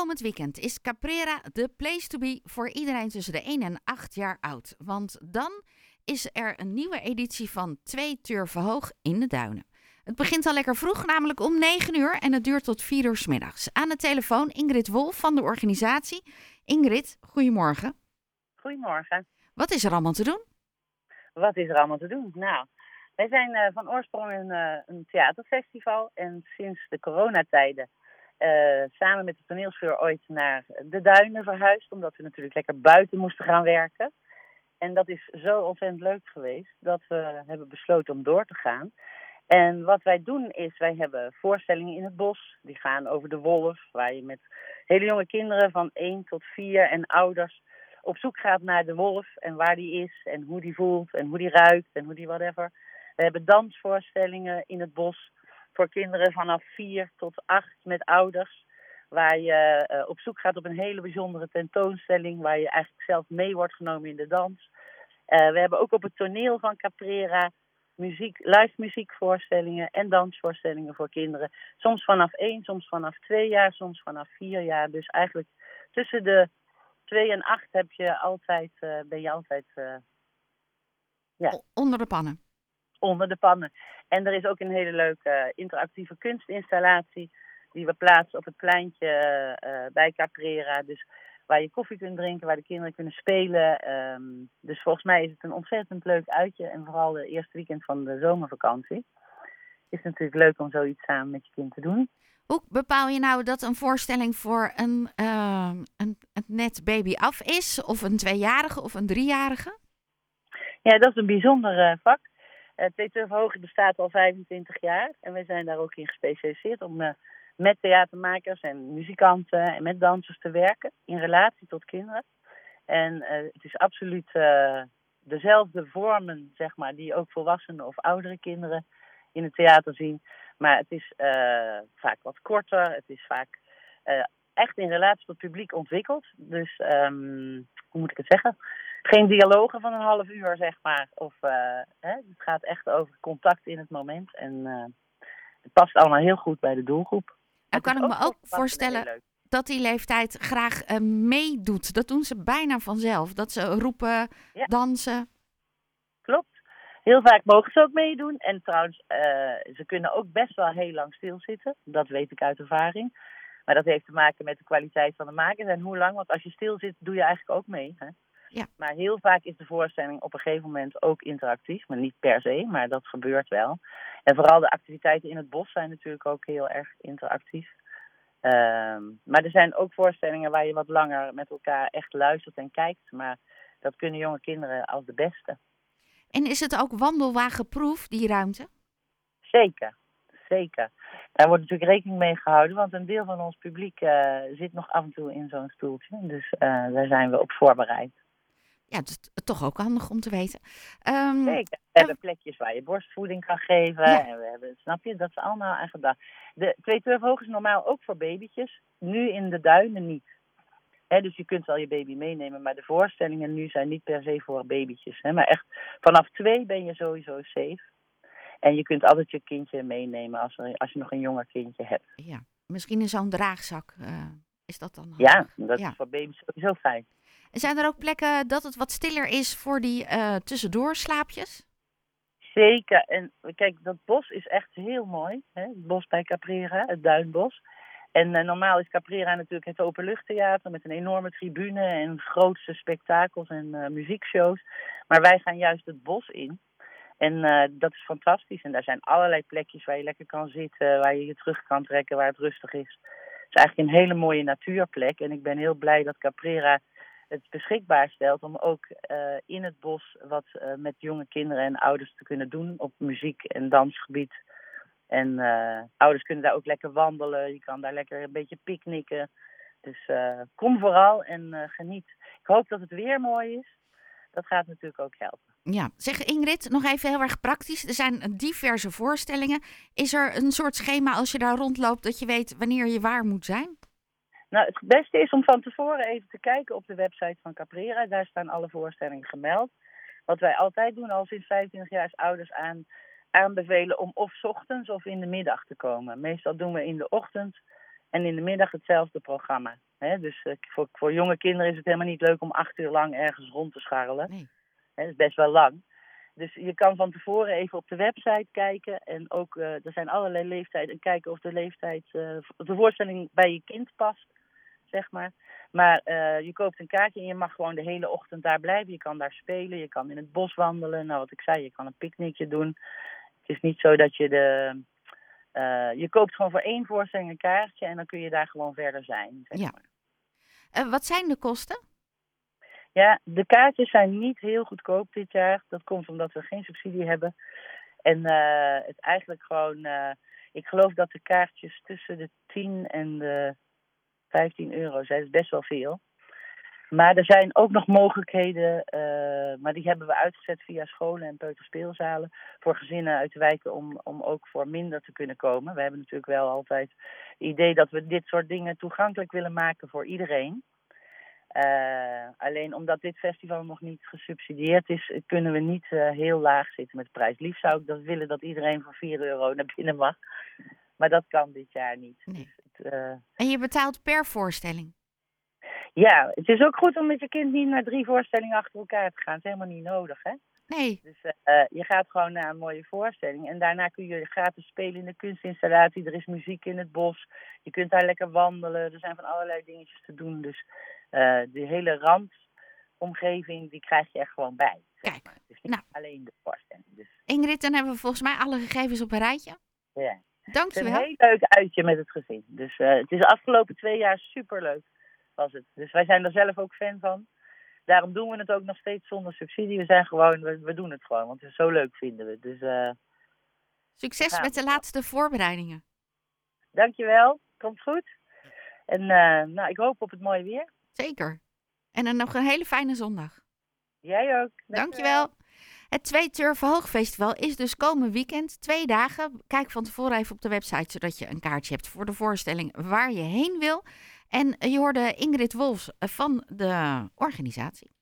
Komend weekend is Caprera de place to be voor iedereen tussen de 1 en 8 jaar oud. Want dan is er een nieuwe editie van Twee Turven Hoog in de Duinen. Het begint al lekker vroeg, namelijk om 9 uur en het duurt tot 4 uur s middags. Aan de telefoon Ingrid Wolf van de organisatie. Ingrid, goedemorgen. Goedemorgen. Wat is er allemaal te doen? Wat is er allemaal te doen? Nou, wij zijn uh, van oorsprong een, uh, een, theaterfestival en sinds de coronatijden uh, samen met de toneelsvuur ooit naar de duinen verhuisd, omdat we natuurlijk lekker buiten moesten gaan werken. En dat is zo ontzettend leuk geweest dat we hebben besloten om door te gaan. En wat wij doen is, wij hebben voorstellingen in het bos. Die gaan over de wolf, waar je met hele jonge kinderen van 1 tot 4 en ouders op zoek gaat naar de wolf en waar die is en hoe die voelt en hoe die ruikt en hoe die whatever. We hebben dansvoorstellingen in het bos voor kinderen vanaf 4 tot 8 met ouders. Waar je uh, op zoek gaat op een hele bijzondere tentoonstelling. Waar je eigenlijk zelf mee wordt genomen in de dans. Uh, we hebben ook op het toneel van Caprera muziek, live muziekvoorstellingen en dansvoorstellingen voor kinderen. Soms vanaf 1, soms vanaf 2 jaar, soms vanaf 4 jaar. Dus eigenlijk tussen de 2 en 8 heb je altijd, uh, ben je altijd ja. onder de pannen onder de pannen. En er is ook een hele leuke interactieve kunstinstallatie die we plaatsen op het pleintje uh, bij Caprera. Dus waar je koffie kunt drinken, waar de kinderen kunnen spelen. Um, dus volgens mij is het een ontzettend leuk uitje. En vooral de eerste weekend van de zomervakantie. Is het natuurlijk leuk om zoiets samen met je kind te doen. Hoe bepaal je nou dat een voorstelling voor een, uh, een, een net baby af is? Of een tweejarige of een driejarige? Ja, dat is een bijzonder vak. Uh, Twee Hoge bestaat al 25 jaar en wij zijn daar ook in gespecialiseerd om uh, met theatermakers en muzikanten en met dansers te werken in relatie tot kinderen. En uh, het is absoluut dezelfde vormen, zeg maar, die ook volwassenen of oudere kinderen in het theater zien. Maar het is vaak wat korter, het is vaak echt in relatie tot het publiek ontwikkeld. Dus um, hoe moet ik het zeggen? Geen dialogen van een half uur, zeg maar. Of, uh, hè, het gaat echt over contact in het moment. En uh, het past allemaal heel goed bij de doelgroep. Nou kan ik me ook voorstellen dat die leeftijd graag uh, meedoet. Dat doen ze bijna vanzelf. Dat ze roepen, ja. dansen. Klopt. Heel vaak mogen ze ook meedoen. En trouwens, ze kunnen ook best wel heel lang stilzitten. Dat weet ik uit ervaring. Maar dat heeft te maken met de kwaliteit van de makers en hoe lang. Want als je stil zit, doe je eigenlijk ook mee. Hè? Ja. Maar heel vaak is de voorstelling op een gegeven moment ook interactief. Maar niet per se, maar dat gebeurt wel. En vooral de activiteiten in het bos zijn natuurlijk ook heel erg interactief. Um, maar er zijn ook voorstellingen waar je wat langer met elkaar echt luistert en kijkt. Maar dat kunnen jonge kinderen als de beste. En is het ook wandelwagenproof, die ruimte? Zeker, zeker. Daar wordt natuurlijk rekening mee gehouden, want een deel van ons publiek uh, zit nog af en toe in zo'n stoeltje. Dus uh, daar zijn we op voorbereid ja, dat is toch ook handig om te weten. Um, Zeker. We hebben plekjes waar je borstvoeding kan geven. Ja. En we hebben, snap je, dat is allemaal aan gedacht. De twee turfhoog is normaal ook voor babytjes. Nu in de duinen niet. He, dus je kunt wel je baby meenemen, maar de voorstellingen nu zijn niet per se voor babytjes. He, maar echt, vanaf twee ben je sowieso safe. En je kunt altijd je kindje meenemen als, er, als je nog een jonger kindje hebt. Ja, misschien in zo'n draagzak uh, is dat dan? Ja, dat ja. is voor baby's sowieso fijn. Zijn er ook plekken dat het wat stiller is voor die uh, tussendoorslaapjes? Zeker. En kijk, dat bos is echt heel mooi. Hè? Het bos bij Caprera, het Duinbos. En uh, normaal is Caprera natuurlijk het openluchttheater met een enorme tribune en grootste spektakels en uh, muziekshows. Maar wij gaan juist het bos in. En dat is fantastisch. En daar zijn allerlei plekjes waar je lekker kan zitten, waar je je terug kan trekken, waar het rustig is. Het is eigenlijk een hele mooie natuurplek. En ik ben heel blij dat Caprera het beschikbaar stelt om ook uh, in het bos wat uh, met jonge kinderen en ouders te kunnen doen op muziek- en dansgebied. En uh, ouders kunnen daar ook lekker wandelen, je kan daar lekker een beetje picknicken. Dus kom vooral en geniet. Ik hoop dat het weer mooi is. Dat gaat natuurlijk ook helpen. Ja, zeg Ingrid, nog even heel erg praktisch. Er zijn diverse voorstellingen. Is er een soort schema als je daar rondloopt dat je weet wanneer je waar moet zijn? Nou, het beste is om van tevoren even te kijken op de website van Caprera. Daar staan alle voorstellingen gemeld. Wat wij altijd doen al sinds 25 jaar is ouders aan, aanbevelen om of ochtends of in de middag te komen. Meestal doen we in de ochtend En in de middag hetzelfde programma. Dus eh, voor, voor jonge kinderen is het helemaal niet leuk om acht uur lang ergens rond te scharrelen. Nee. Dat is best wel lang. Dus je kan van tevoren even op de website kijken. En ook, eh, er zijn allerlei leeftijden. En kijken of de leeftijd, eh, de voorstelling bij je kind past, zeg maar. Maar eh, je koopt een kaartje en je mag gewoon de hele ochtend daar blijven. Je kan daar spelen, je kan in het bos wandelen. Nou, wat ik zei, je kan een picknickje doen. Het is niet zo dat je de... eh, je koopt gewoon voor één voorstelling een kaartje en dan kun je daar gewoon verder zijn. Zeg Ja. maar. Eh, wat zijn de kosten? Ja, de kaartjes zijn niet heel goedkoop dit jaar. Dat komt omdat we geen subsidie hebben. En eh, het eigenlijk gewoon, ik geloof dat de kaartjes tussen de 10 en de 15 euro. Dat is best wel veel. Maar er zijn ook nog mogelijkheden, eh, maar die hebben we uitgezet via scholen en peuterspeelzalen. Voor gezinnen uit de wijken om, om ook voor minder te kunnen komen. We hebben natuurlijk wel altijd het idee dat we dit soort dingen toegankelijk willen maken voor iedereen. Eh, alleen omdat dit festival nog niet gesubsidieerd is, kunnen we niet eh, heel laag zitten met de prijs. Liefst zou ik dat willen dat iedereen voor 4 euro naar binnen mag. Maar dat kan dit jaar niet. Eh, En je betaalt per voorstelling. ja, het is ook goed om met je kind niet naar drie voorstellingen achter elkaar te gaan. Het is helemaal niet nodig, hè? Nee. Dus eh, je gaat gewoon naar een mooie voorstelling. En daarna kun je gratis spelen in de kunstinstallatie. Er is muziek in het bos. Je kunt daar lekker wandelen. Er zijn van allerlei dingetjes te doen. Dus eh de hele randomgeving, die krijg je er gewoon bij. Kijk. Dus niet nou. alleen de voorstelling. Dus Ingrid, dan hebben we volgens mij alle gegevens op een rijtje. ja. Het is een Dankjewel. heel leuk uitje met het gezin. Dus eh, het is de afgelopen twee jaar superleuk was het. Dus wij zijn er zelf ook fan van. Daarom doen we het ook nog steeds zonder subsidie. We zijn gewoon, we, we doen het gewoon, want het is zo leuk vinden we. Dus eh Succes met de laatste voorbereidingen. dankjewel, komt goed. En eh, nou, ik hoop op het mooie weer. Zeker. En dan nog een hele fijne zondag. Jij ook. Dankjewel. Het Twee Turven Hoogfestival is dus komend weekend. Twee dagen. Kijk van tevoren even op de website, zodat je een kaartje hebt voor de voorstelling waar je heen wil. En je hoorde Ingrid Wolfs van de organisatie.